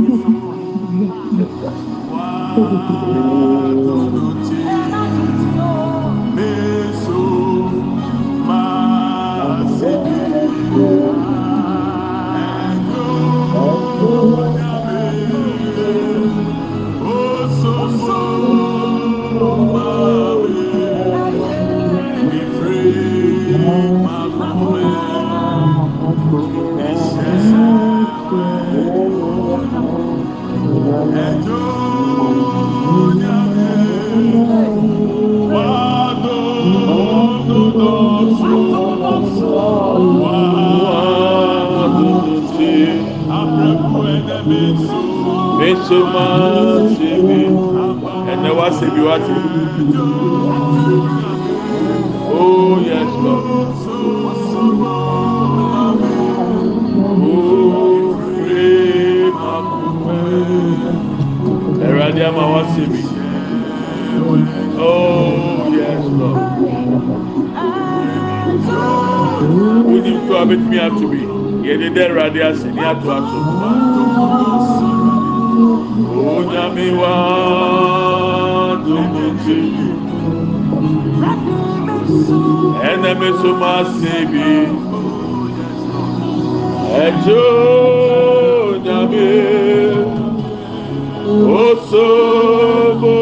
mesoma de dẹ ase ní ato aso. Wa ɛnɛ mi so se bi ɛdzo nyame oso mo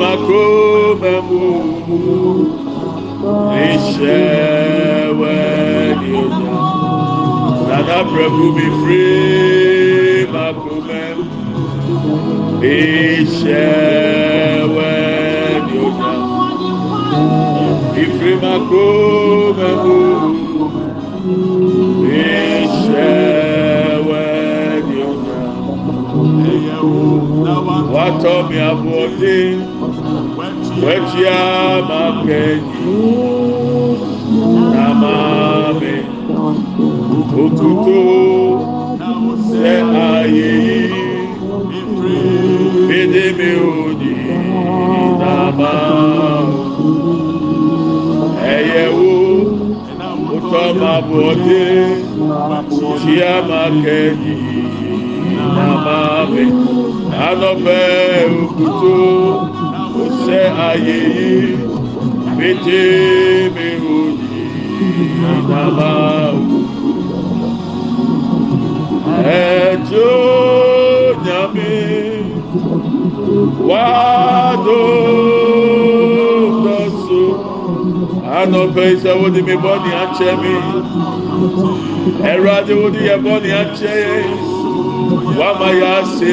makomamumu ìṣẹ́wẹ́lẹ́dá nana prẹ́kù mi firi makomem ìṣẹ́wẹ́lẹ́dá ìfiri makomemu ìṣẹ́wẹ́lẹ́dá ẹ̀yẹ̀wò wàtọ́ mi àbọ̀ ọdún. wechiama kenyi namame okuto sɛ ayeyi medeme odi nama ɛyɛwo utɔmaboɔte chiama kenyi namame anɔpɛ okuto iṣẹ́ ayé yìí pété mi ò ní àbábá o. ẹjọ́ nyàmé wá tó tọ́sọ anọ̀fẹ́ iṣẹ́ wo ni mi bọ́ ni à ń ṣe mí ẹ̀rọ adé wo ni yẹ bọ́ ni à ń ṣe máa yá ṣe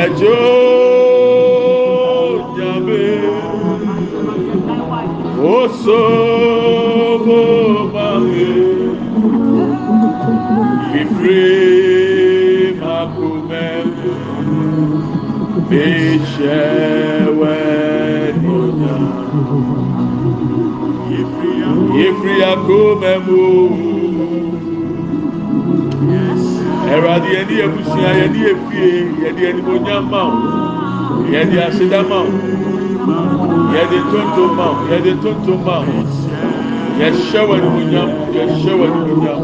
ẹjọ́. osogo mahe livre makume mechewe noda yefiri akome mu. Ẹwurade yẹn ni ebusua yẹn ni efie yẹn ni enimonyam ma o yẹn ni asedama o yɛde tontom ma wo yɛde tontom ma wo yɛhyɛ wɔ ne munyam yɛhyɛ wɔ ne munyam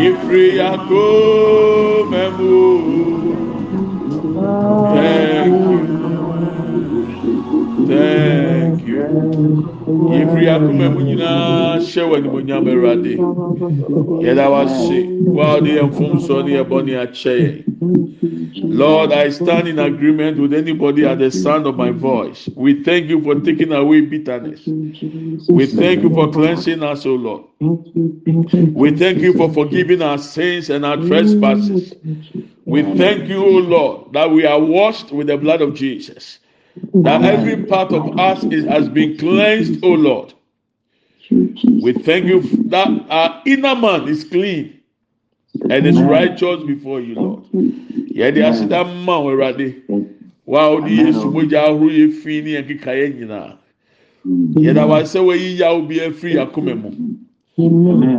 yɛfiri yako mɛmu thank you. Thank you. Yɛfiri yako mɛmu nyinaa hyɛ wɔ ne munyam ɛwurade yɛda wɔ ase wɔn a yɛn fom so ne yɛ bɔ ne akyɛ yɛn. Lord, I stand in agreement with anybody at the sound of my voice. We thank you for taking away bitterness. We thank you for cleansing us, O Lord. We thank you for forgiving our sins and our trespasses. We thank you, O Lord, that we are washed with the blood of Jesus. That every part of us is, has been cleansed, O Lord. We thank you that our inner man is clean and is righteous before you, Lord. Yɛde aseda mma wo Awurade. Wa a wode Yesu mogya ahorow yɛ fi ne yɛn keka yɛn nyinaa. Yɛda wa sɛ wɔyi yaw bi afiri akoma mu.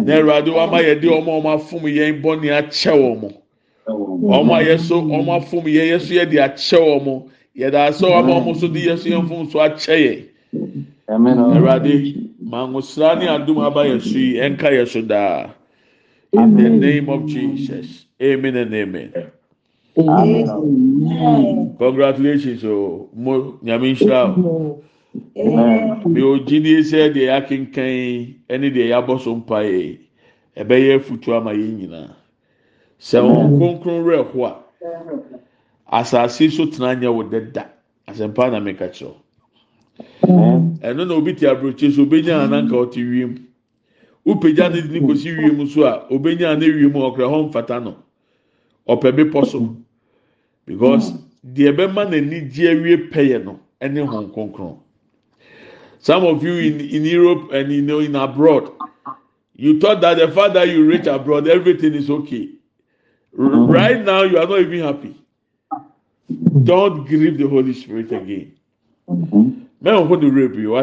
Na Awurade wama yɛde ɔmo a ɔmo afom yɛn bɔne akyɛ wɔn. Ɔmo a yɛ so ɔmo afom yɛn yɛ so yɛde akyɛ wɔn. Yɛda asɛ wama ɔmo so de yɛ so yɛn fom so akyɛ yɛn. Awurade ma ngosra ne adum aba yɛ so yi ɛnka yɛ so daa. In the name of Jesus. Amen and amen. Congratulations, oh, mo nyame nhyira o. Mi o gyidie sɛ deɛ akenkan ɛne deɛ yabɔ so mpa yɛ ɛbɛyɛ afutu ama yɛn nyinaa. Sɛ wɔn kronkron rɛ ho a, asase so tena nyɛ wo deda. Asɛmpa na meka kyerɛw. Ɛno na obi te aburokye so obenya ananka ɔte wiem. Wopagya ne de ne kosi wiem so a obenya ne wiem ɔkura hɔ mfata no. Ɔpɛ bepɔ so. because deɛ bɛma n'ani gye awie pɛyɛ no ɛne hɔn kronkron. Some of you in in europe and know in abroad you thought that the fact that you reach abroad everything is okay. Right now you are not even happy. Don't grieve the holy spirit again. Mẹ́wọ̀n fún the rape you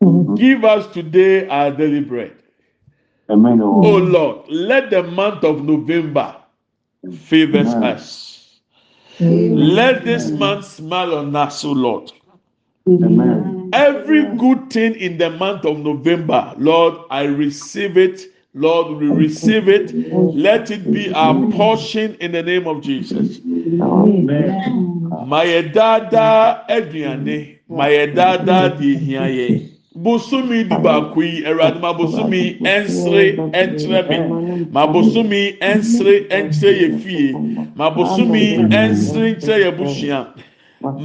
what mm-hmm. give us today our daily bread Amen. oh, oh lord let the month of november favour us. Let this month smile on us, O Lord. Amen. Every good thing in the month of November, Lord, I receive it. Lord, we receive it. Let it be our portion in the name of Jesus. Amen. My dada aduane, my dada bosome dubaako yi awurade ma bosome ɛnsere ɛnkyerɛ me. ma bosome ɛnsere ɛnkyerɛ yɛ fie. ma bosome ɛnsere nkyerɛ yɛ busua.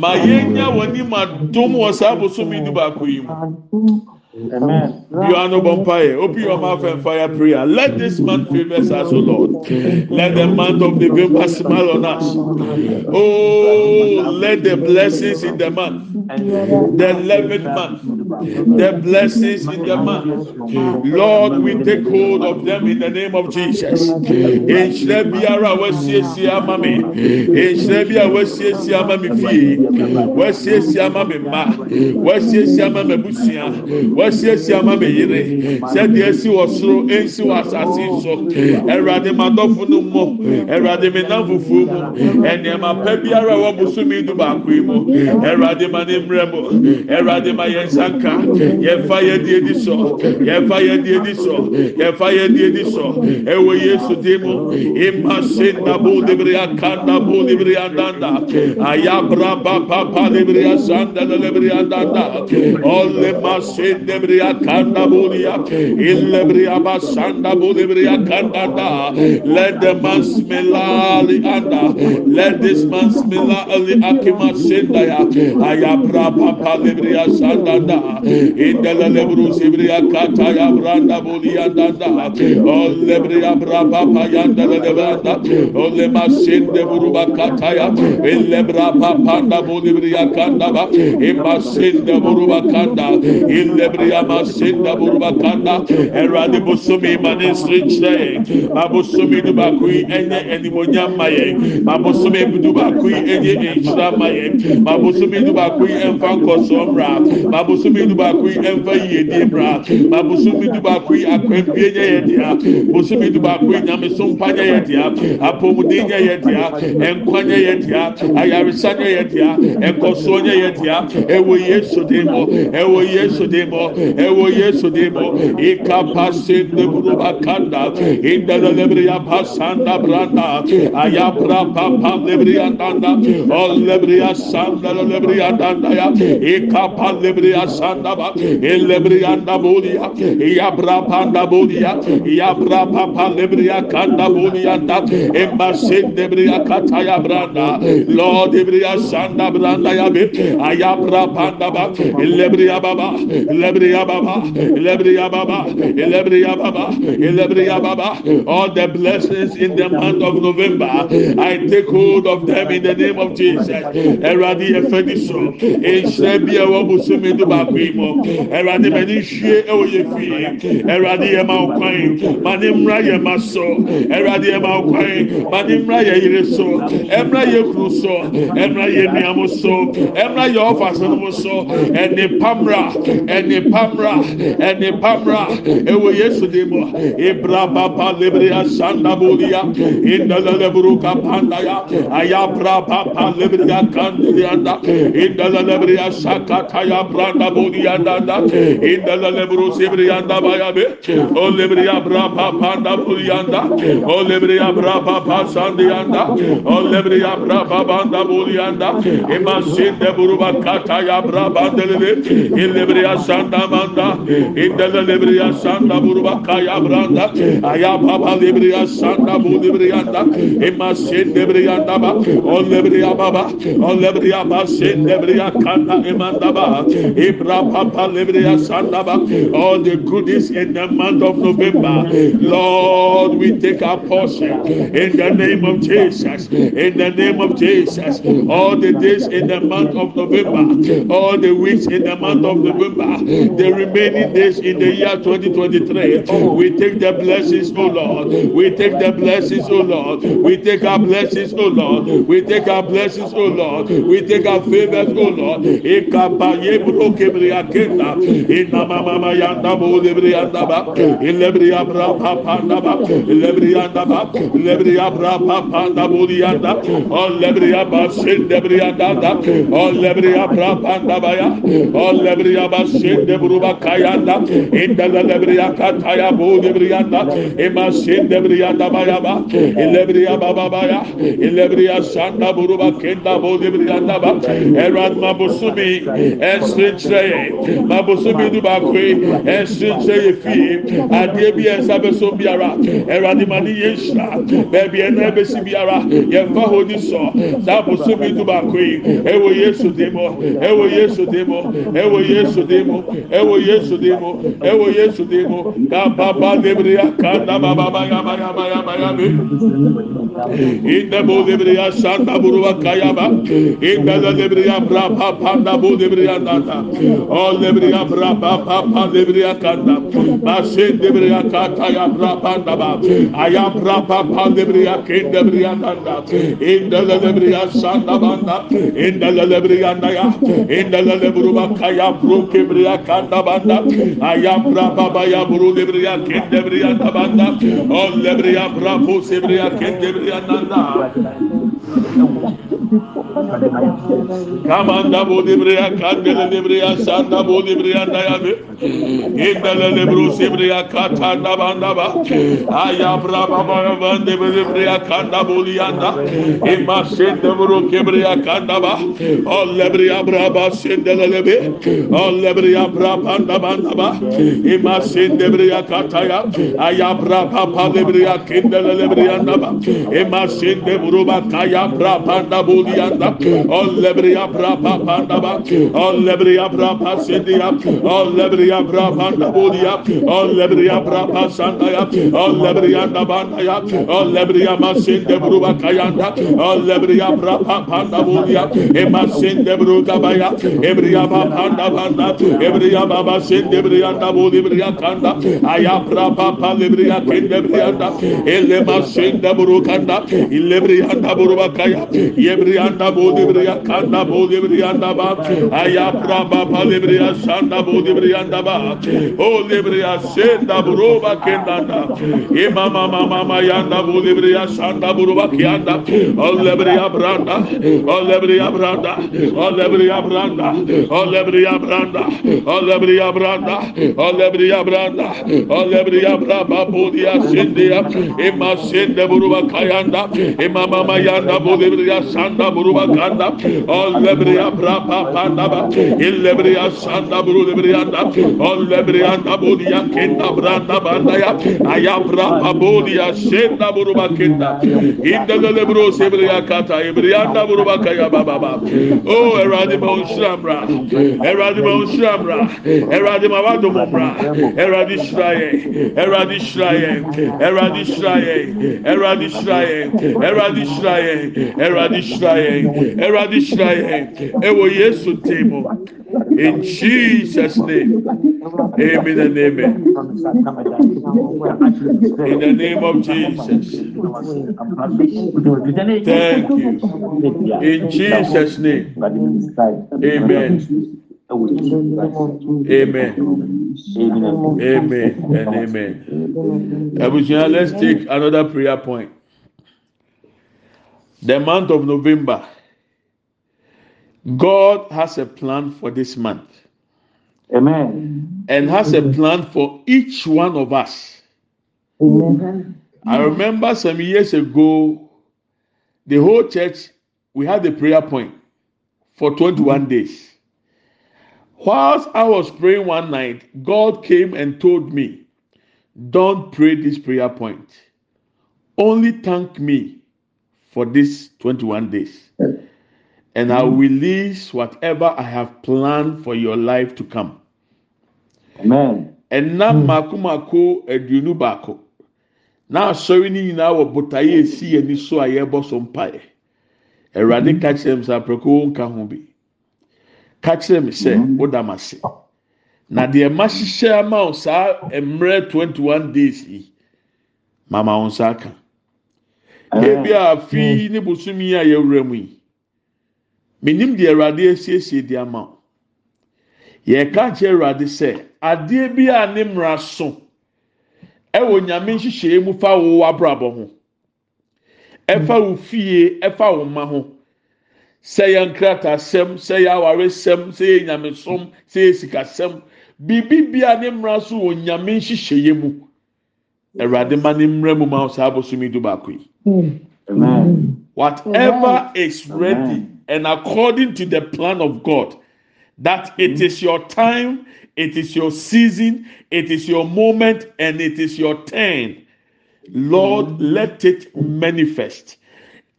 Ma yɛnya w'anim adom wɔ saa bosome dubaako yi mu. Amen. You are no bonfire. Open your mouth and fire prayer. Let this month favor us, O Lord. Let the month of the November smile on us. Oh, let the blessings in the month, the 11th month, the blessings in the month, Lord, we take hold of them in the name of Jesus. Nhyira biara wasiesie ama me, nhyira bi a wasiesie ama me fie, wasiesie ama me mma, wasiesie ama me busua, wasiesie ama me yere, sɛdeɛ esi wɔ soro, ensi wɔ asase so. Ɛwurade ma dɔfo no mu, ɛwurade mi nam fufuo mu, ɛnìyɛma pɛ biara a wɔbɔ so mi du baako yi mu, ɛwurade ma ne mmerɛ mu, ɛwurade ma yɛn nsa nka, yɛfa yɛ die di so, yɛfa yɛ die di so, yɛfa yɛ die di so, ɛwɔ yesu di mu, ima se ndabo libiri akanda bo libiri andanda, ayabra papa libiri asanda libiri andanda, ɔle ma se libiri lebriya kanda bulia illebriya basanda bulebriya kanda da let the man smilali anda let this man smilali akima senda ya ayabra papa lebriya sanda da indela lebru sibriya kata ya branda bulia danda o lebriya brapa payanda lebanda o le masinde buruba kata ya. İllebra papa da bulebriya kanda ba. İmasinde buruba kanda. İllebriya Yama Senda Burbakanda, Erade Bosumi, Manisri Chay, Abosumi Dubakui, Enya Enimonya Maye, Abosumi Dubakui, Enya Enchra Maye, Abosumi Dubakui, Enfan Kosomra, Abosumi Dubakui, Enfa Yedibra, Abosumi Dubakui, Akwempienya Yedia, Bosumi Dubakui, Namisompanya Yedia, Apomudenya Yedia, Enkwanya Yedia, Ayarisanya Yedia, Enkosonya Yedia, Ewe Yesu Demo, Ewe Yesu Demo, ẹwọ yẹsu di mọ ika pase ndebuluba kanda indala lebriya pasanda branda ayabra papa lebriya danda ol lebriya sanda lebriya danda ya. İka pa lebriya sanda ba lebriya da boliya yabra panda boliya yabra papa lebriya kanda boliya da embase lebriya kataya branda lord lebriya sanda branda ya be ayabra panda ba lebriya baba lebriya Baba, Elebria Baba, Elebria Baba, Elebria Baba, all the blessings in the month of November, I take hold of them in the name of Jesus. Ẹ̀rọ̀adì ẹ̀fẹ́ ní sọ, ẹ̀ṣẹ̀ bí ẹ̀wọ̀ bùsùnmi tó bá pè mọ́. Ẹ̀rọ̀adì mẹ́ni ṣíé ẹ̀wọ̀ yẹ fi yẹ. Ẹ̀rọ̀adì yẹ máa kọ́ yẹn, máa ní mmra yẹ máa sọ. Ẹ̀rọ̀adì yẹ máa kọ́ yẹn, máa pamra ɛne pamra ɛwɔ yesu de mu ibra papa lebre asanda bolia indalele buruka panda ya. Aya bra papa lebre akandiri anda indalele lebre asakata ya branda bolia anda indalele buru sebre anda baya be. O lebre abra papa anda bolia anda o lebre abra papa sandi anda o lebre abra papa anda bolia anda imasinde buru bakata ya bra bandele lebre asanda bandelele, ìlébèrè asandamanda, ìdálẹ́lẹ́bùrú asandabùrú bakaya branda, ayababa lébèrè asanda bu lébèrè yanda, ìmà sindebùrú yanda ba, o lébèrè ababa, o lébèrè abba sindebùrú yakanda imanda ba, ibra papa lébèrè asanda ba, all the goodies in the month of November, Lord, we take our portion in the name of Jesus, in the name of Jesus, all the days in the month of November, all the weeks in the month of November, the remaining days in the year 2023, we take the blessings, oh Lord, we take the blessings, oh Lord, we take our blessings, oh Lord, we take our blessings, oh Lord, we take our favors, oh Lord, yanda bo lebrianda ba, ilebria bra papa ba, lebrianda ba, lebria bra papa da bo lianda, o lebria ba sende brianda da, o lebria bra panda ba ya, o lebria ba de buruba kayanda indele de briya kataya bu de briyanda ema sin de briyanda bayaba ile briya baba baya ile briya sanda buruba kenda bu de briyanda ba erad mabusubi esrinçre mabusubi du bakwe esrinçre yefi adie bi esabe so biara erad mani yesha bebi ene besi biara yemfa hodi so sa busubi du bakwe ewo yesu demo ewo yesu demo ewo yesu demo ɛwɔ yesu di mu ɛwɔ yesu di mu kababa debriya kandabababayabayabayabe indabo debriya sandaburuba kayaba indaza debriya braba pandabo debriya nata all debriya braba papa debriya kanda basin debriya kataya braba ndaba aya braba pandebriya kindebriya nanda indaza debriya sandabanda indaza debriya naya indaza debruba kaya brukebriya kanda banda. Ayabra baba ya buru debriya kende briya banda. Oh, o lebriya bravo sebriya kende briya nanda Kamanda bu dibriya kandele dibriya sanda bu dibriya dayabe. İndele libru sibriya katanda banda ba. Ayabra baba dibriya kanda bu liyanda. İmma sende buru kibriya kanda ba. Ol libriya braba sendele lebe. Ol libriya brabanda banda ba. İmma sende briya kataya. Ayabra papa libriya kindele libriya ba. İmma sende buru bakaya lebriya pra panda buliyanda ol lebriya pra pa panda ba ol lebriya pra pa sendiya ol lebriya pra panda buliya ol lebriya pra pa sanda ya ol lebriya da banda ya ol lebriya ma sende bruba kayanda. Ol lebriya pra pa panda buliya e ma sende bruka baya. Ebriya ba panda banda. Ebriya ba ba sende ebriya da buli ebriya kanda aya pra pa pa lebriya kende ebriya da ele ma sende brukanda ele ebriya da bruba bakaya. Yebriyanda bodebriya kanda bodebriyanda ba ayapra ba palebriya sanda bodebriyanda ba o lebriya senda buruba kendanda. İmama mama mayanda bodebriya sanda buruba kiyanda. O lebriya branda o lebriya branda o lebriya branda o lebriya branda o lebriya branda o lebriya branda o lebriya braba bodiya sendiya. İmma sende buruba kayanda. İmama mayanda sanda buruba kanda. Olebria brapa panda ba. Ilebria sanda burubria da. Olebria da bodia kenda branda banda ya. Ayabra pabodia senda buruba kenda. Inda lebro sebria kata. Ibrianda buruba kaya baba ba. Oh, eradi ma unshramra. Eradi ma unshramra. Eradi ma wado mumra. Eradi shraye. Eradi shraye. Eradi shraye. Eradi shraye. Eradi shraye. Eradi shraye. Eradi shraye. Ewo Yesu temo. In Jesus' name. Amen and amen. In the name of Jesus. Thank you. In Jesus' name. Amen. Amen. Amen and amen. Abujana, let's take another prayer point. The month of November. God has a plan for this month. Amen. And has a plan for each one of us. Amen. I remember some years ago, the whole church, we had a prayer point for 21 days. Whilst I was praying one night, God came and told me, Don't pray this prayer point. Only thank me for these 21 days. And I'll release whatever I have planned for your life to come. Amen. ɛnam hmm. mako mako aduonu baako. Na asɔre no nyinaa wɔ botaeɛ esi ani so a yɛbɔ so mpaeɛ. Awurade hmm. ka kyerɛ me sɛ aprɛko wo nka ho bi. Ka kyerɛ me sɛ hmm. woda m ase. Na deɛ mahyehyɛ ama wo saa mmerɛ 21 days yi mama wo nsa aka. Ebi a fi ne bosomi a yɛwura mu yi. Menim deɛ awurade asiesie de ama wo. Yɛka kyerɛ awurade sɛ adeɛ bi a ne mmara so ɛwɔ nyame nhyehyɛe mu fa wo abrabɔ ho. Ɛfa wo fie ɛfa wo mma ho. Sɛ yɛ nkratasɛm sɛ yɛ awaresɛm sɛ yɛ nyamesom sɛ yɛ sikasɛm biribi bia ne mmara so wɔ nyame nhyehyɛe mu awurade ma ne mmara mu ma saa abosom du baako yi Amen. whatever is ready and according to the plan of God, that it is your time, it is your season, it is your moment, and it is your turn. Lord, let it manifest.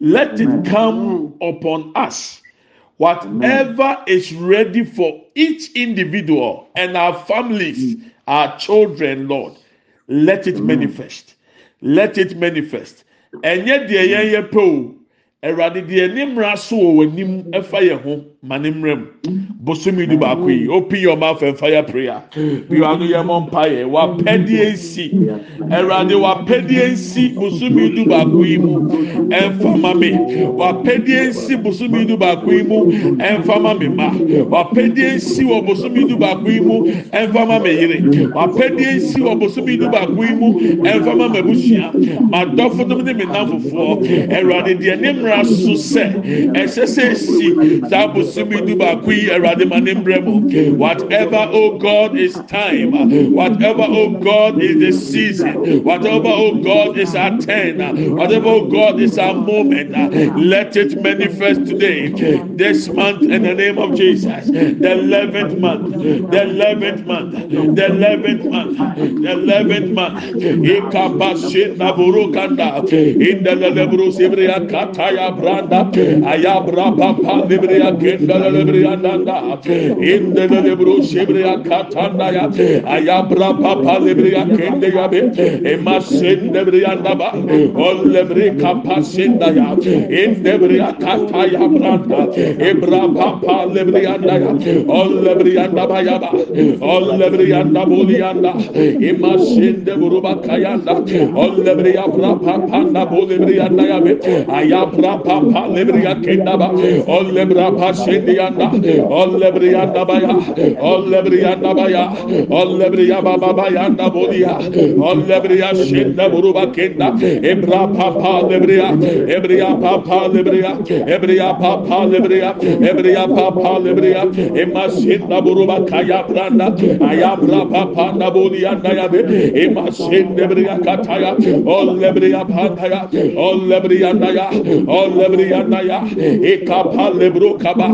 Let it come upon us. Whatever is ready for each individual and our families, our children, Lord, let it manifest. Let it manifest. Ɛnyɛ deɛ yɛn yɛ pɛ o. Awurade deɛ ne mmara so wɔ w'anim ɛfa yɛn ho ma ne mmara mu bosomi du baako yi open your mouth and fire prayer. Bi wa no yɛ mɔ mpa yɛ wapɛdeɛ nsi awurade wapɛdeɛ nsi bosomi du baako yi mu. Ɛnfa ma mi wapɛdeɛ nsi bosomi du baako yi mu. Ɛnfa ma. Mi ma wapɛdeɛ nsi wɔ bosomi du baako yi mu. Ɛnfa ma mi yere wapɛdeɛ nsi wɔ bosomi du baako yi mu. Ɛnfa ma mi abusua ma dɔfo nom ne mi nam fofoɔ awurade deɛ ne mmara so sɛ ɛsɛ sɛ esi saa bosomi whatever oh god is time whatever oh god is the season whatever oh god is our turn whatever oh god is our moment let it manifest today this month in the name of jesus the eleventh month the eleventh month the eleventh month the eleventh month. Kataya branda. Ayabra papa libriya indalelebriyanda indelelebru şebriya katanda ya ayabra papa lebriya kende ya be emasen ba ol lebri ya indebriya kata ya branda ebra papa lebriyanda ya ol lebriyanda ba ya ba ol lebriyanda buliyanda emasen de buruba kayanda ol lebriya papa ya be ayabra papa lebriya kenda ba ol lebra Şendiyanda, Allebriyanda baya, Allebriyanda baya, Allebriya baba bayanda bodiya, Allebriya şende buruba kenda, Ebra papa lebriya, Ebriya papa lebriya, Ebriya papa lebriya, Ebriya papa lebriya, Emma şende buruba kaya branda, Ayabra papa na bodiyanda yabe, Emma şende briya kataya, Allebriya pantaya, Allebriyanda ya, Allebriyanda ya, Ekapa lebro kaba,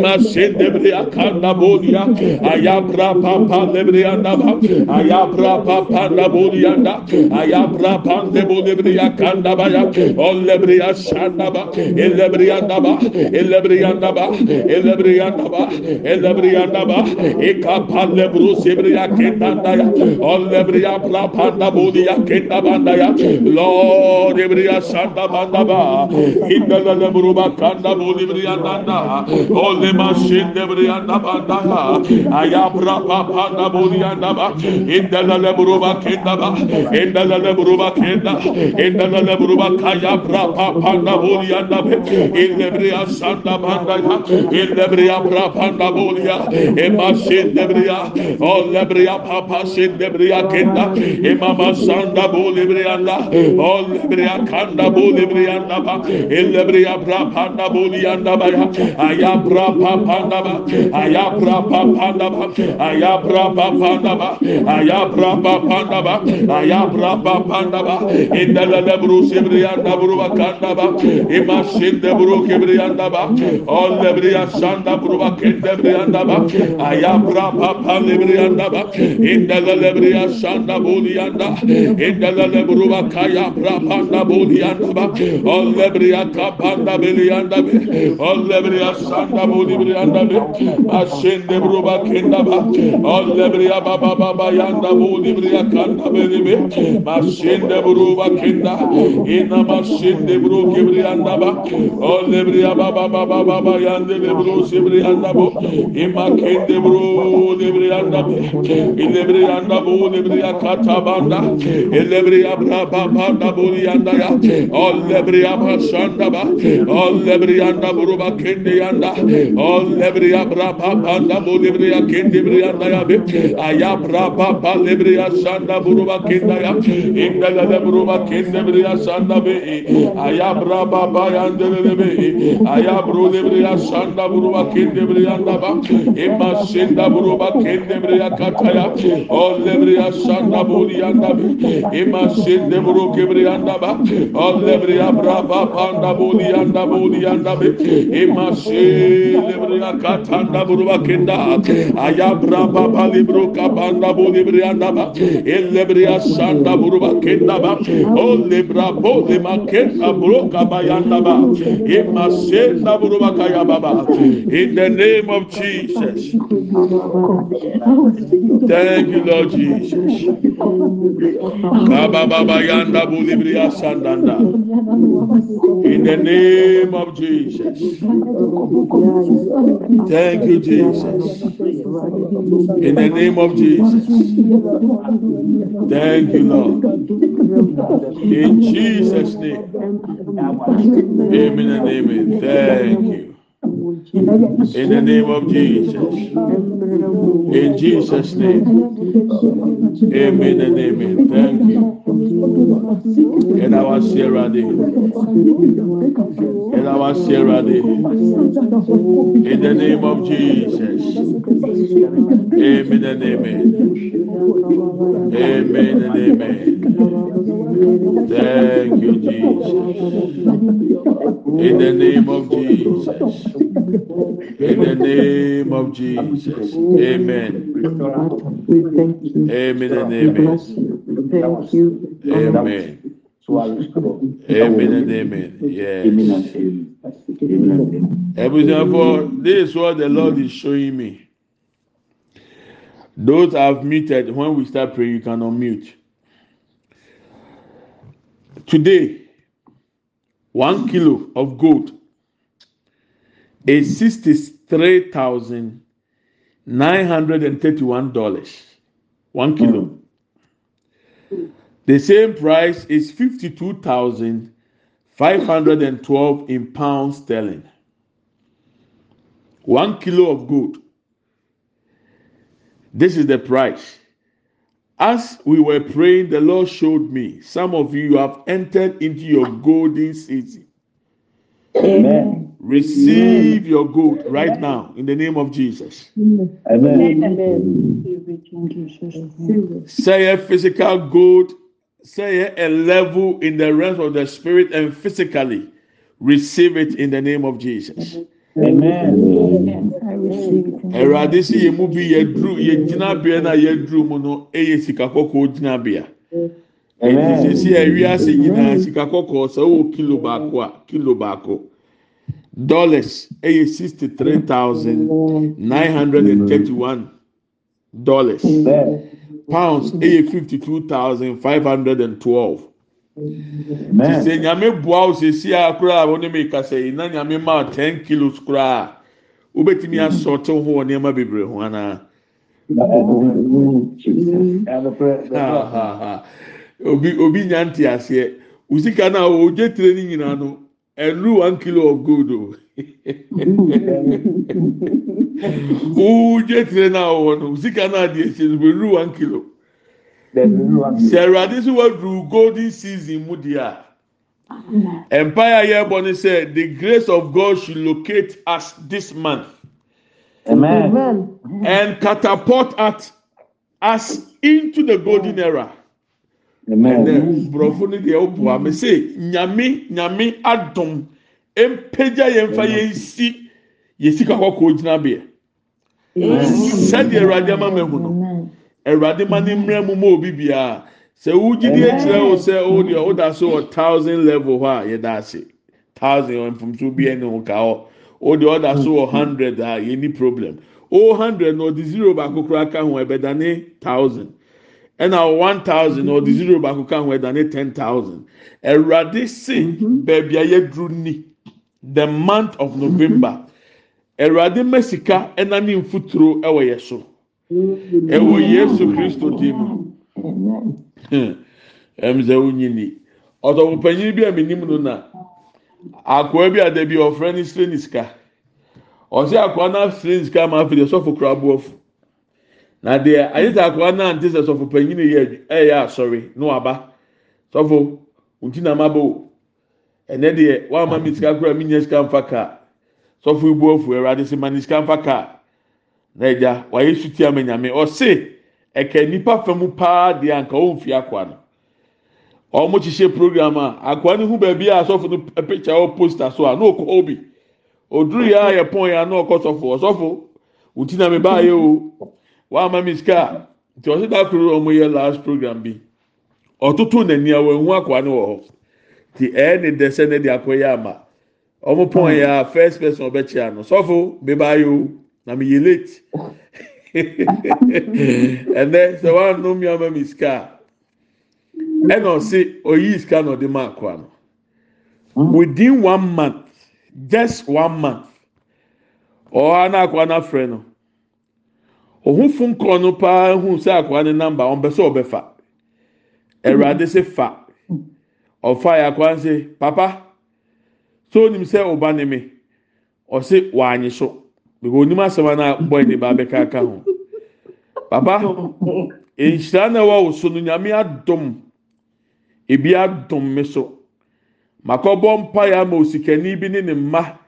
Lema Shendebrea Kandabodia, Ayabra Papa Lebrea Naba, Ayabra Papa Nabodia, Ayabra Pandebodebrea Kandabaya, Olebrea Shandaba, Elebrea Naba, Elebrea Naba, Elebrea Naba, Elebrea Naba, Eka Palebru Sebrea Kendandaya, Olebrea Papa Nabodia Kendabandaya, Lord Ebrea Shandabandaba, Indalebruba Kandabodebrea Nanda, Ole Rema şinde briyanda bandaha. Ayabra papanda buriyanda ba. İndelele buruba kenda ba. İndelele buruba kenda. İndelele buruba kayabra papanda buriyanda be. İndebriya sanda bandaya. İndebriya papanda buriya. Ema şinde briya. O lebriya papa şinde briya kenda. Ema sanda bulibriyanda. O lebriya kanda bulibriyanda ba. İndebriya papanda buriyanda ba. Ayabra pandaba ayabra pandaba ayabra pandaba ayabra pandaba ayabra pandaba indala la brusi brianda bruba kandaba imasin de bru kebrianda ba on de bria sanda bruba kende brianda ayabra pandaba brianda ba indala la bria sanda bulianda indala kaya brapanda bulianda ba on de bria kapanda belianda be on de bria libri anda be aşende bruba kenda ba alle briya ba ba ba ba yanda bu libri akanda be be maşende bruba kenda ina maşende bru kibri anda ba alle briya ba ba ba ba ba yanda libru sibri anda bu ima kende bru libri anda be libri anda bu libri akata banda libri abra ba ba da bu yanda ya alle briya ba şanda ba alle briya anda bruba kende yanda all lebriya brapa panda bulibriya kindibriya nayabi ayabra papa lebriya sanda buruba kindaya indala da buruba kindibriya sanda be ayabra baba yandele be ayabru lebriya sanda buruba kindibriya naba imma sinda buruba kindibriya kataya all lebriya sanda buliya nabi imma sinde buru kibriya naba all lebriya brapa panda buliya nabi buliya nabi imma sinde katanda buruba kenda. Ayabra baba libro kabanda bolibrianda ba. Elebria sanda buruba kenda ba. O lebra bo le makenda bro kabayanda ba. Imma buruba kaya baba. In the name of Jesus. Thank you, Lord Jesus. Kaba baba yanda bulibria sandanda. In the name of Jesus. Thank you, Jesus. In the name of Jesus. Thank you, Lord. In Jesus' name. Amen and amen. Thank you. In the name of Jesus. In Jesus' name. Amen and amen. Thank you. Sierra Day. And our Sierra Day. In the name of Jesus. Amen and amen. Amen and amen. Thank you, Jesus. In the name of Jesus. In the name of Jesus. Amen. We thank you. Amen and amen. You. We thank you. Amen. Amen and amen. Yes. Ebusiafo, this is what the Lord is showing me. Those I've muted, when we start praying, you can unmute. Today, one kilo of gold is sixty-three thousand nine hundred and thirty-one dollars. One kilo. Mm. The same price is fifty-two thousand five hundred and twelve in pounds sterling. One kilo of gold. This is the price. As we were praying the lord showed me. Some of you have entered into your golden season. Amen. receive your gold right now in the name of jesus. Amen. say a physical gold say a level in the realms of the spirit and physically receive it in the name of jesus. Amen. I receive it. in the awurade si yɛn mu bi yɛduru yɛn gyinabea na yɛduru mu no yɛ sika kɔkɔɔ gyinabea ɛnti sisi ɛwi nyinaa sika kɔkɔɔ sɛ ɔwɔ kilo baako a kilo baako dollars ɛyɛ sixty three thousand nine hundred and thirty one dollars. Pounds ɛyɛ fifty two thousand five hundred and twelve. Sɛ nyame boa wo sɛsi a koraa a wɔne mi kasa yi na nyame ma ten kilos koraa a. Wobɛtumi asɔte ho wɔ nneɛma bebree ho ha. obi obi nya nte aseɛ osika na ogye tire ne nyinaa no ɛnu one kilo of gold o. ogye tire na ɔwɔ no osika na adi ekyir no ɛnu one kilo sɛ ɛwurade so waduru golden season mu di a. Empire yɛbɔ ne sɛ the grace of God should locate us this month Amen. Amen. and catapult us us into the golden era. Amen. Ɛnɛ borɔfo no deɛ ɔboa me se nyame nyame adom mpagya yɛn fa yɛn si yɛ sika kɔkɔɔ gyina beɛ sɛdeɛ awurade ama ma ehu no awurade ma ne mmerɛ mu ma obi biara sɛ wogidi ekyirɛ wo sɛ o deɛ o da so wɔ thousand level hɔ a yɛda ase thousand wɔ mfumso bi ɛne ho ka hɔ. O deɛ ɔda so wɔ hundred a yɛni problem. O hundred na ɔde zero baako koraa ka ho ɛbɛda ne thousand. Ɛna one thousand na ɔde zero baako ka ho ɛda ne ten thousand. Awurade se beebi a yɛduru ni the month of november. Awurade ma sika ɛna ne mfuturo ɛwɔ yɛ so. Ɛwɔ yesu kristo dim mu. Amen. ɛm sɛ wonyini ɔtɔfo panyin bi a menim no na akoa bi a da bi ɔfrɛ ne sire ne sika. Ɔsɛ akoa na sire ne sika ma afei deɛ sɔfo kora aboɔfo na deɛ ayɛ sɛ akoa na ante sɛ sɔfo panyin no yɛ ɛyɛ asɔre na waba sɔfo nti na maba o ɛnɛ deɛ wama mi sika kora mi nya sika nfa kaa sɔfo ibu ɔfo ɛwurade sɛ ma ne sika nfa kaa na wayɛ suti ama nyame. Ɔse ɛka nipa fam paa deɛ anka ɔnfi akoa no. Ɔmo hyehyɛ program a akoa no ho baabi a asɔfo no picture wɔ poster so a na ɔkɔ hɔ bi. Oduru yɛ a yɛ pɔn yɛ a na sɔfo. Ɔsɔfo nti na mi ba yɛ o. Wama mi sika. Nti ɔsi da koro ɔmo yɛ last program bi ɔtoto n'ani a wɔn ho akoa no wɔ hɔ. Ti ɛyɛ ne dɛsɛ ne de akɔ yɛ ama ɔmo pɔn yɛ a first person ɔbɛkyia no. Sɔfo mi ba yɛ o na mi yɛ late ɛnɛ sɛ wɔanom yɛ ama mi sika ɛna ɔsi oyi sika na ɔde ma akoa no within one month just one month ɔha na akoa na frɛ no ohun fun kɔɔ no paa hu sɛ akoa ne namba ɔmpɛ sɛ ɔbɛfa ɛwurade sɛ fa. Ɔfa yɛ akoa sɛ papa so onim sɛ ɔba ne mi ɔsi wanyi so. Because onim asɛm a na bɔyɛ ne ba bɛka aka ho. Papa nhyira na ɛwɔ wo so no nyame adom. Ebi adom me so. Makɔbɔ mpaeɛ ama osikani bi ne ne mma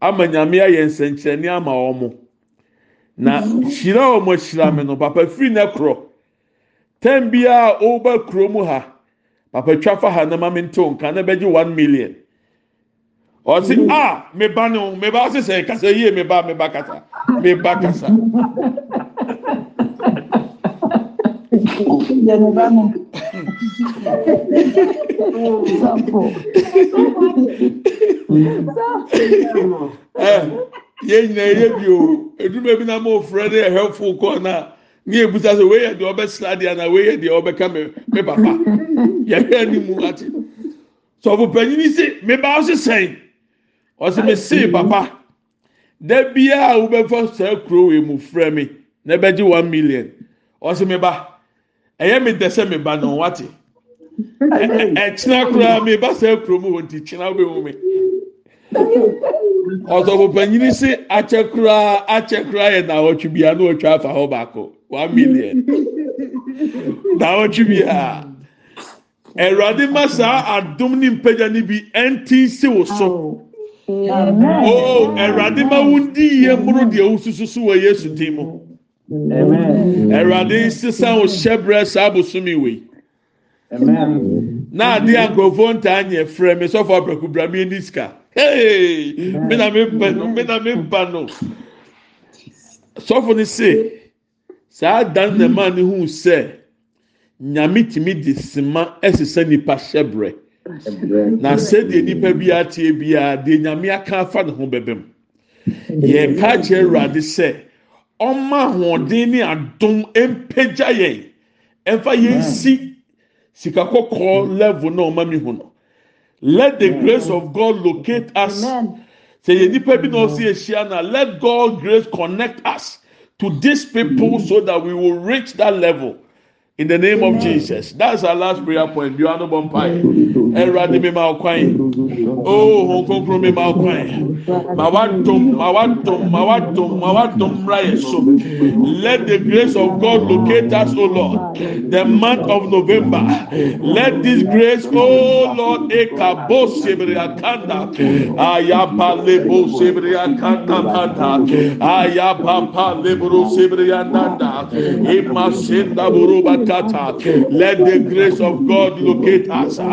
ama nyame ayɛ nsɛnkyerɛnne ama wɔn na hyira wɔn ahyira me no papa firi ne korɔ tɛn biara ɔreba kurom ha papa twa fa ha na ma me ntew nka na bɛgye one million. Ɔsi a me ba ne ho me ba sisɛ kasa yie me ba me ba kasa me ba kasa. Yɛn nyinaa yɛ bi o edumɛ bi na mo fura de helpful kɔ na ní ebusa sɛ wei yɛ deɛ ɔbɛsra deɛ na wei yɛ deɛ ɔbɛka me me papa yɛhwɛ anim ate sɔfo panyin si me ba ɔsi sɛn ɔsi me se papa da biara a wobɛfa saa kuro wei mu frɛ me. Na ɛbɛgye one million. Ɔsi me ba ɛyɛ me dɛ sɛ me ba na ɔwate ɛkyina koraa mi ba sɛ kurom wɔ nti kyina bɛ mu mi ɔsɔfo panyin si akyɛ koraa akyɛ koraa yɛ na ɔtwi bia na ɔtwa afa hɔ baako one million. Na ɔtwi bia ɛwurade ma saa adum ne mpagya ne bi ɛnti si wo so o ɛwurade ma wo di yie mboro deɛ wosusu so wɔ yesu din mu. Ɛwurade sisan wo hyɛbrɛ saa abosomi wei. na ade a nkurɔfoɔ ntaa nyɛ frɛ mi sɔfo apɛku bra mi ni sika hey! Mi na mi mpa no mi na mi mpa no sɔfo ni se saa daniel maa ne hu sɛ nyame tumi de sima ɛsesa nipa hyɛbrɛ. Na sɛdeɛ nipa bi ateɛ biara deɛ nyame aka afa ne ho bɛbɛ mu yɛka kyerɛ awurade sɛ ɔma ahoɔden ne adom mpagya yɛn. Ɛmfa yɛnsi sika kɔkɔɔ level na ɔma mi hu no. Let the grace of God locate us. Sɛ yɛ nipa bi na ɔsi ehyia na let God grace connect us. To these people hmm. so that we will reach that level in the name of Jesus. That's our last prayer point. Wa no bɔ mpa yi ɛwurade mi ma ɔkwan oh hon konkron mi ma ɔkwan ma wa dum ma wa dum ma wa dum ma wa dum mra yɛ so. Let the grace of God locate us o Lord. The month of November. Let this grace oh Lord eka bo sebiri akanda. Ayaba lebo sebiri akanda bata ayaba pa lebo sebiri ananda. Imasenda buruba kata let the grace of God locate us uh,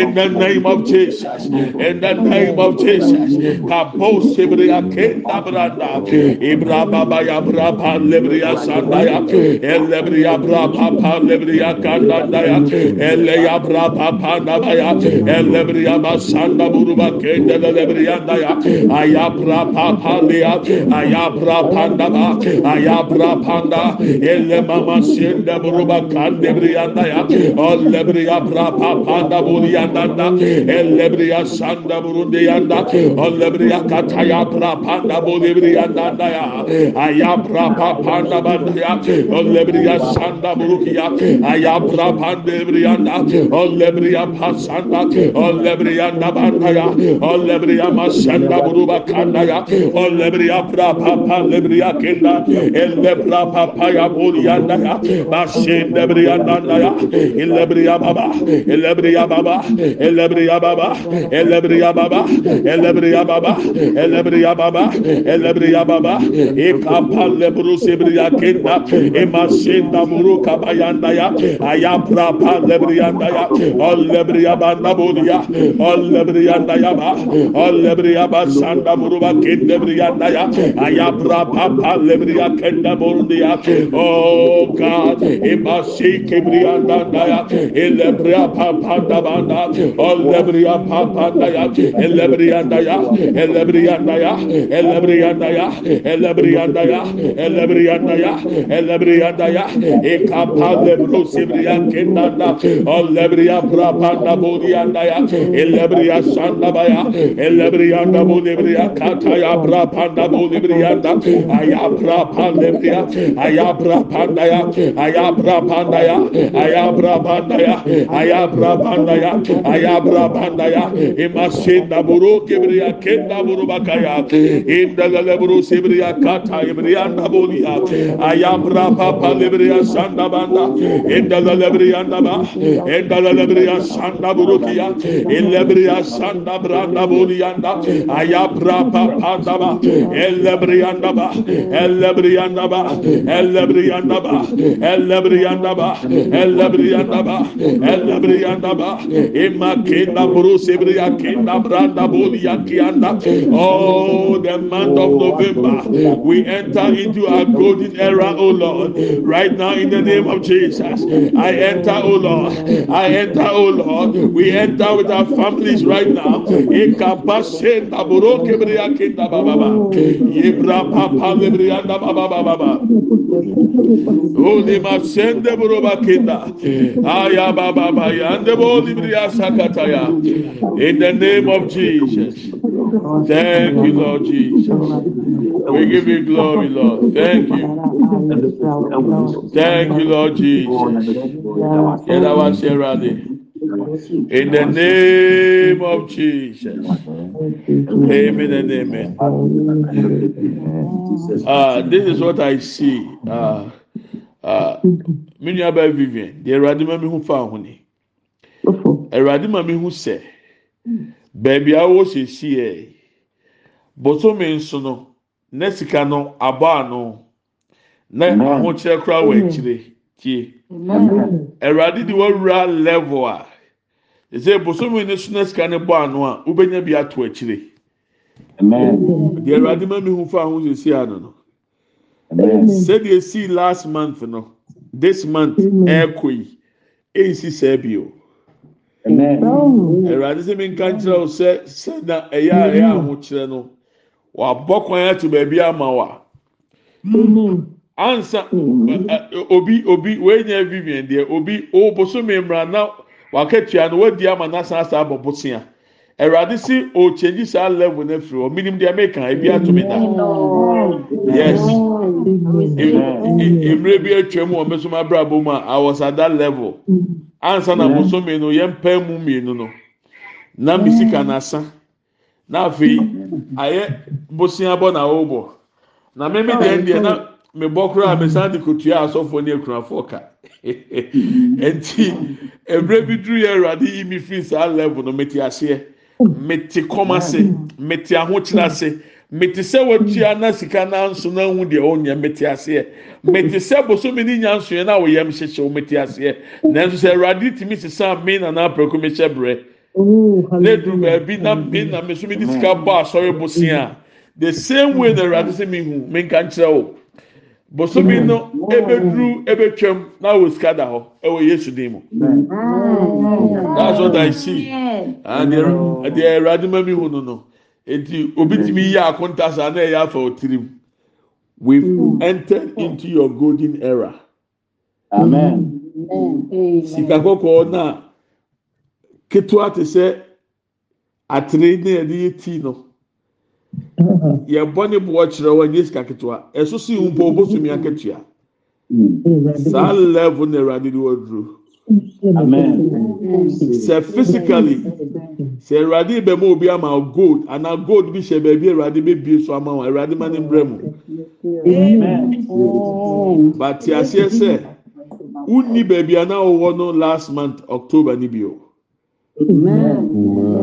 in the name of Jesus in the name of Jesus. Kabo sebiri akenda branda ibraba ya braba lebriya sandaya elebriya braba pa lebriya kanda daya ele ya braba pa nabaya elebriya basanda buruba kenda lebriya daya aya braba pa leya aya braba naba aya braba ele mama senda buruba kandebriyanda ya allebriya prapa panda buriyanda da. Ellebriya sanda burundiyanda allebriya kataya prapanda bulibriyanda da ya aya prapa panda banda ya allebriya sanda burukiya aya prapa debriyanda allebriya pasanda allebriya nabanda ya allebriya masanda buruba kanda ya allebriya prapa panda lebriya kenda elle prapa paya buriyanda ya basende elebri yandandaya elebri yababa elebri yababa elebri yababa elebri yababa elebri yababa elebri yababa elebri yababa ikapal lebru sebri yakenda emasenda muru kabayandaya ayapra pal lebri yandaya ol lebri yabanda bodia ol lebri yandaya ba. Ol lebri yaba sanda muru ba kende lebri yandaya ayapra pal lebri yakenda bodia oh god. Emas şey She Kibrianda Daya, Elebria Panda Banda, Olebria Panda Ya, Elebrianda Ya, Elebrianda Ya, Elebrianda Ya, Elebrianda Ya, Elebrianda Ya, Elebrianda Ya, Ekapande e Brosibrian Kendanda, Olebria Prapanda Bodianda Ya, Elebria Sanda Baya, Elebrianda Bodebria Kataya Prapanda Bodebrianda, Ayabra Pandebria, Ayabra Pandaya, Ayabra Pandaya, brabandaya, aya brabandaya, aya brabandaya, aya brabandaya, imasinda buru kibriya kenda buru bakaya, indelele buru sibriya kata ibriyanda buliya, aya brabapa libriya sanda banda, indelele briyanda ba, indelele briya sanda buru kiya, illebriya sanda branda buliyanda, aya brabapa da ba, ellebriyanda ba, ellebriyanda ba, ellebriyanda ba, ellebriyanda elebriyanda ba elebriyanda ba elebriyanda ba imakenda buru sebriya kenda branda buliya kiyanda oh the month of November we enter into our golden era oh Lord. Right now in the name of Jesus I enter oh Lord. I enter oh Lord. We enter with our families right now. Ikapasenda buru kebriya kenda baba ba yebra papa lebriyanda baba baba Holy masende Aya baba baya bo libriya sakataya. In the name of Jesus. Thank you, Lord Jesus. We give you glory, Lord. Thank you. Thank you, Lord Jesus. Ẹ̀rọ adé. In the name of Jesus. Amen and amen. Uh, this is what I see. Uh, me nua baa Vivian, deɛ Awurade ma mi ho fa ho ni. Awurade ma mi ho sɛ, beebi a wɔwɔ siesie yɛ, bosome nso no, na sika no abɔ ano, na ahokyerɛ koraa wɔ akyire tie. Awurade de wɔwura level a, ɛsɛ bosome ne so na sika ne bɔ ano a, wobɛnya bi ato akyire. Deɛ Awurade ma mi ho fa ho siesie ano no. Amen. sɛdeɛ esi last month no this month ɛɛkɔ yi ɛnsi sɛ bi o. Amen. awurade sɛ mi nka nkyerɛ o sɛ sɛ na ɛyɛ a ɛyɛ ahokyerɛ no wabɔ kwan ato baabi ama wa ansa obi obi wɛnyɛ vivian deɛ obi o bosomi mmira na wakatua no wadi ama n'asan asa abɔ bosia awurade si o kyɛnji saa level na firi hɔ minim deɛ meka ebi ato mi da yes. mmerɛ bi atwa mu wɔ me so abrabɔ mu a I was at that level. Ansa na bosome no yɛn mpɛn mu mmienu no na mi sika n'asa na afei ayɛ bosia bɔ na ɔrebɔ na mímí deɛ deɛ na mi bɔ koraa mi san de kotua asɔfo ne ekunafo ka. Nti mmerɛ bi duru yɛ awurade yi mi firi saa level no mi ti aseɛ. mete kɔm ase mete ahokyerɛ ase mete sɛ watua na sika nanso no ahu deɛ ɔnyɛ mete aseɛ. Mete sɛ bosome ne nya nsoeɛ no a wɔyam hyehyew mete aseɛ. Nanso sɛ awurade tumi sesaa me nanaaprɛko mehyɛ berɛ na duru baabi na me na me so mede sika bɔ asɔre bosea a the same way na awurade sɛ mehu menka nkyerɛ wo. Bosomi no ebeduru ebetwam na wɔ sika da hɔ ɛwɔ yesu dim mu. That's what i see. And the the awurade ma mi hu no no eti obi ti mi yɛ akonta saa na ɛyɛ afa otirim we entered into your golden era. Amen. sika kɔkɔɔ na ketewa te sɛ atere ne yɛde yɛ tii no yɛbɔ ne boɔ kyerɛ wɔ nye sika ketewa ɛso si mpo obosomi akatua saa level na awurade de wɔ duro Amen. sɛ physically sɛ awurade bɛ ma obi ama gold. Ana gold bi hyɛ baabi awurade bɛ bie so ama wo awurade ma ne mbrɛ mu te aseɛ sɛ wunni baabi a na wɔwɔ no last month october ni bi o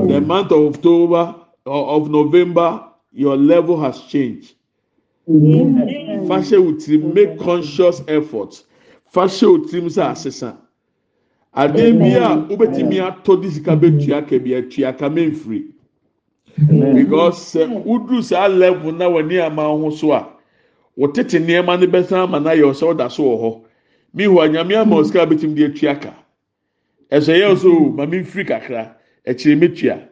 the month of october or of november your level has changed. Fahyɛ wo tirim make conscious effort fahyɛ wo tirim sɛ asesa. Adeɛ bi a wobɛtumi atɔ de sika bɛtua ka bi atua ka mɛmfiri because sɛ woduru saa level na w'ani ama ho so a wotete nneɛma no bɛsan ama no ayɛ wo sɛ woda so wɔ hɔ mihu anyame ama wo sika bɛtumi de atua ka. Ɛsɛ yɛ so o ma mefiri kakra akyire mɛtua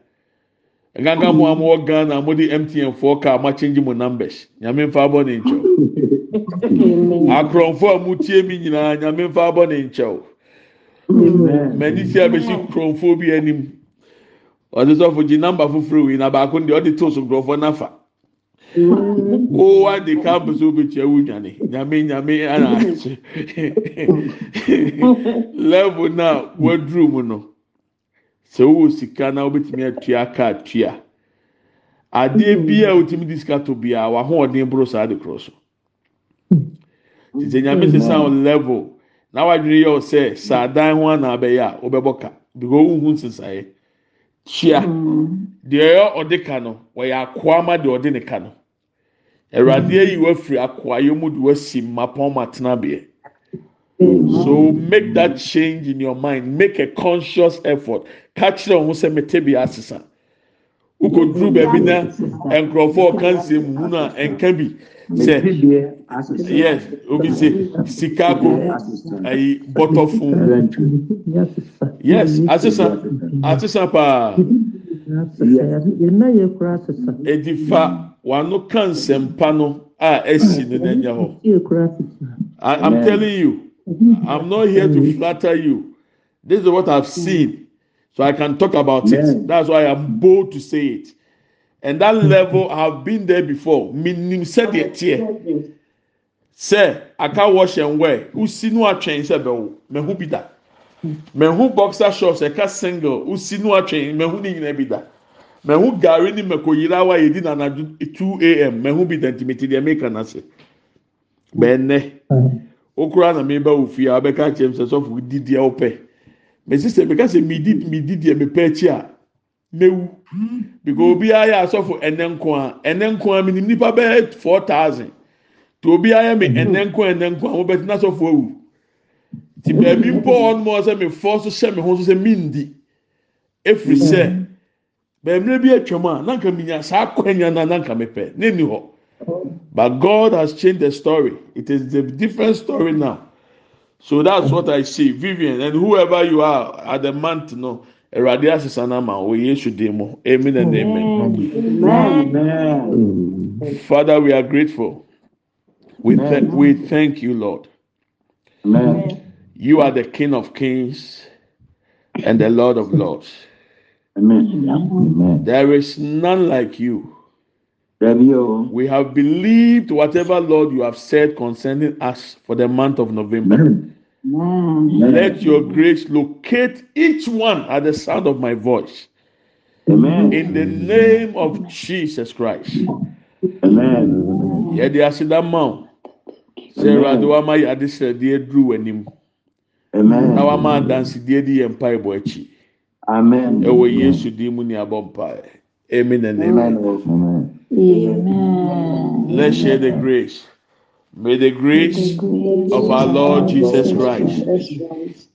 gangan mu a mo wɔ ghana mo de mtn foɔ kaa mo akyɛngye mo numbers. Nyame nfa abɔ ne nkyɛw akorɔmfoɔ a mo tie mi nyinaa nyame nfa abɔ ne nkyɛw mɛni si abɛsi kurɔmfoɔ bi anim ɔde sɔfo gye namba foforɔ wi na baako deɛ ɔde to so nkurɔfoɔ nafa o wa de kampu so obetua wu nyane. Nyame nyame ana. Level na waduru mu no. Sɛ wowɔ sika na wobɛtumi atua ka atua. Adeɛ bi a wotumi di sika to bia wahoɔden boro saa de korɔ so. Te sɛ nyame sesa wo level na wadwene yɛ wo sɛ saa dan ho ana abɛyɛ a wobɛbɔ ka. Because wohu nsesaeɛ tua deɛ ɛyɛ ɔde ka no wɔyɛ akoa ma deɛ ɔde ne ka no. Awurade ayi wafiri akoayɛ mu de wasi mmapɔn ma tenabeɛ so make that change in your mind. Make a conscious effort. Ka kyerɛ ho sɛ mete bi asesa. Wokɔduru baabi na nkurɔfoɔ ɔka nsɛm mu no a ɛnka bi sɛ yes obi sɛ sika ko ayi bɔtɔ fun yes asesa asesa. paa edi fa wano ka nsɛmpa no a ɛsi no n'anya hɔ i'm telling you I'm not here to mm. flatter you. This is what I've mm. seen. So I can talk about yeah. it. That's why I'm bold to say it. And that mm. level, I've been there before. Minim said it here. Sir, I can't wash and wear. Who see no change, sir, me who be that? Me who boxer shorts, I can't single. Who see no change, me who didn't be that? Me who garini me ko wa yedi na na 2 a.m. Me who be the intimate the American as it. Bene. okura na meba ofie a abɛka kyerɛ sɛ sɔfo didi a ɔpɛ mesi sɛ meka sɛ midi midi deɛ mepɛ akyi a mewu. Because hmm. obiara yɛ asɔfo ɛnɛ nko a ɛnɛ nko a minim nipa bɛyɛ four thousand. To obiara yɛ mi hmm. ɛnɛ nko a ɛnɛ nko a mo bɛ tena sɔfo ewu ti baabi mpɔ wɔn mo sɛ mi fɔ so hyɛ mi ho so sɛ mi ndi efiri sɛ hmm. baabi bi atwam a nanka mi nya saa akɔnya na nanka mi pɛ ne ni hɔ. But God has changed the story it is a different story now so that's what I see Vivian and whoever you are at the month no. Awurade asesa na ma wɔ Yesu dim mu amen and amen. Amen. Mm. Father, we are grateful. We, th- we thank you, Lord. Amen. You are the King of kings and the Lord of lords. Amen. Amen. There is none like you. Dabi o. We have believed whatever, Lord, you have said concerning us for the month of November. Amen. Let your grace locate each one at the sound of my voice. Amen. In the name of Jesus Christ. Amen. Yɛde aseda ma wo. Sɛ Awurade wama yɛ adesrɛdeɛ duru w'anim. Amen. Na wama adansedie di yɛn mpaebɔ akyi. Amen. Ɛwɔ Yesu din mu ni abɔ mpae. Amen and amen. Amen. Amen. Let's share the grace. May the grace of our Lord Jesus Christ,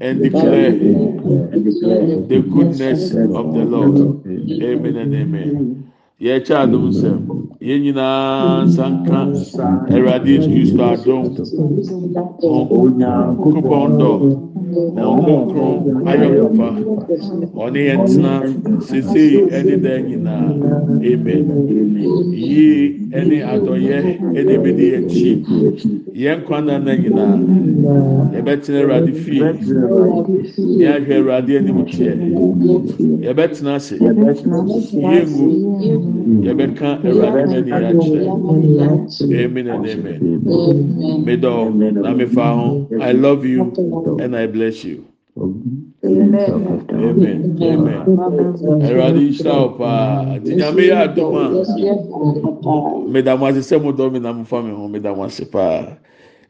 and declare the goodness of the Lord. Amen and amen. Yɛkyɛ adum nsɛm. Yɛn nyinaa nsanka. Awurade Yesu Kristo adum kupɔn dɔ. Na ɔkɔnkɔn ayɔnkofa ɔne yɛn tena sesei ɛne dan nyinaa. Amen. Yie ɛne adɔyɛ ɛne ebedi akyi. Yɛn kwan na na nyinaa. Yɛbɛtena Awurade fie. Yɛahwɛ Awurade anim kyɛ yɛbɛtena ase. Yɛngu yɛbɛka Awurade akyerɛ amen and amen medɔ na mefa ho I love you and I bless you. Amen. Amen. Awurade nhyira wo paa. Nti nyame yɛ adom a meda mo ase sɛ mi na mo fa mi ho meda mo ase paa.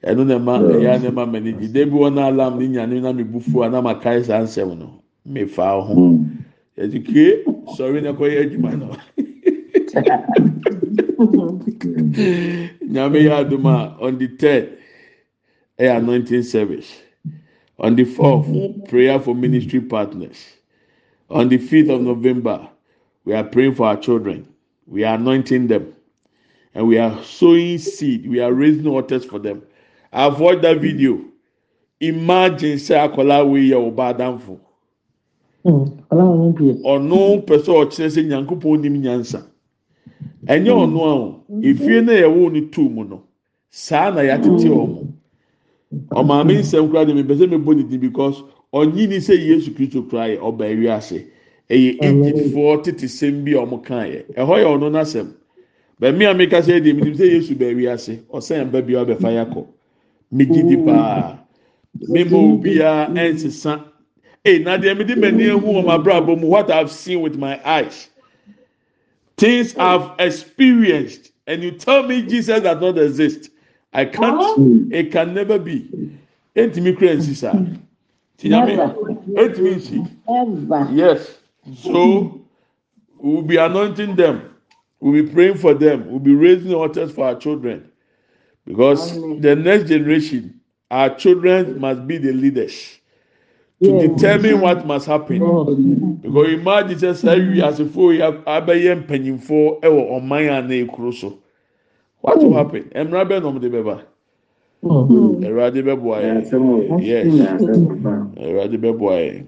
Ɛno na ɛma ɛyɛ na ɛma m'ani gye. Debi wɔn alam ne nyane na mi bu fu a na ma kae saa nsɛm no. Me ho. Yɛdi kue sɔre na kɔ yɛ adwuma no. Nyame yɛ adom a on the third ɛyɛ anointing service. On the 4th, prayer for ministry partners. On the 5th of November, we are praying for our children. We are anointing them. And we are sowing seed. We are raising altars for them. Avoid that video. Imagine say akola we yɛ ɔba adamfo. Ɔno pɛ sɛ ɔkyerɛ sɛ nyankopɔn nim nyansa. Ɛnyɛ ɔno a o. Efie na yɛwɔ ne tu mu no. Saa na yɛatete wɔn. ɔmaame nsɛm kura de mi pɛ sɛ mi bɔ ne din because ɔnyi ni sɛ yesu kristo kura yɛ ɔba ewi ase ɛyɛ egyptfoɔ tete sɛm bi a ɔmo kan yɛ. Ɛhɔ yɛ ɔno n'asɛm. Bɛmi a mi ka sɛ ɛdi mi nim sɛ yesu ba ewi ase ɔsɛn ba bi a ɔbɛfa yakɔ mi gyi di paa. Mi ma obiara ɛnsesa. Ee na deɛ mi di mɛ ni ehu wɔn abrabɔ mu what i have seen with my eyes things oh. i have experienced and you tell me jesus does not exist. I can't. Uh-huh. It can never be. Entimi kura nsi saa. Tinyame. Entimi nsi. Ever. Yes. So we will be anointing them. We'll be praying for them. We'll be raising altars for our children. Because Amen. the next generation, our children must be the leaders to determine what must happen. Because imagine sɛ sɛ awi asefo yi abɛyɛ mpanyinfoɔ ɛwɔ ɔman a na ekuro so. What will happen? Mmara bɛ na ɔmo de bɛba. Awurade bɛboa yɛn. Yes. Awurade bɛboa yɛn.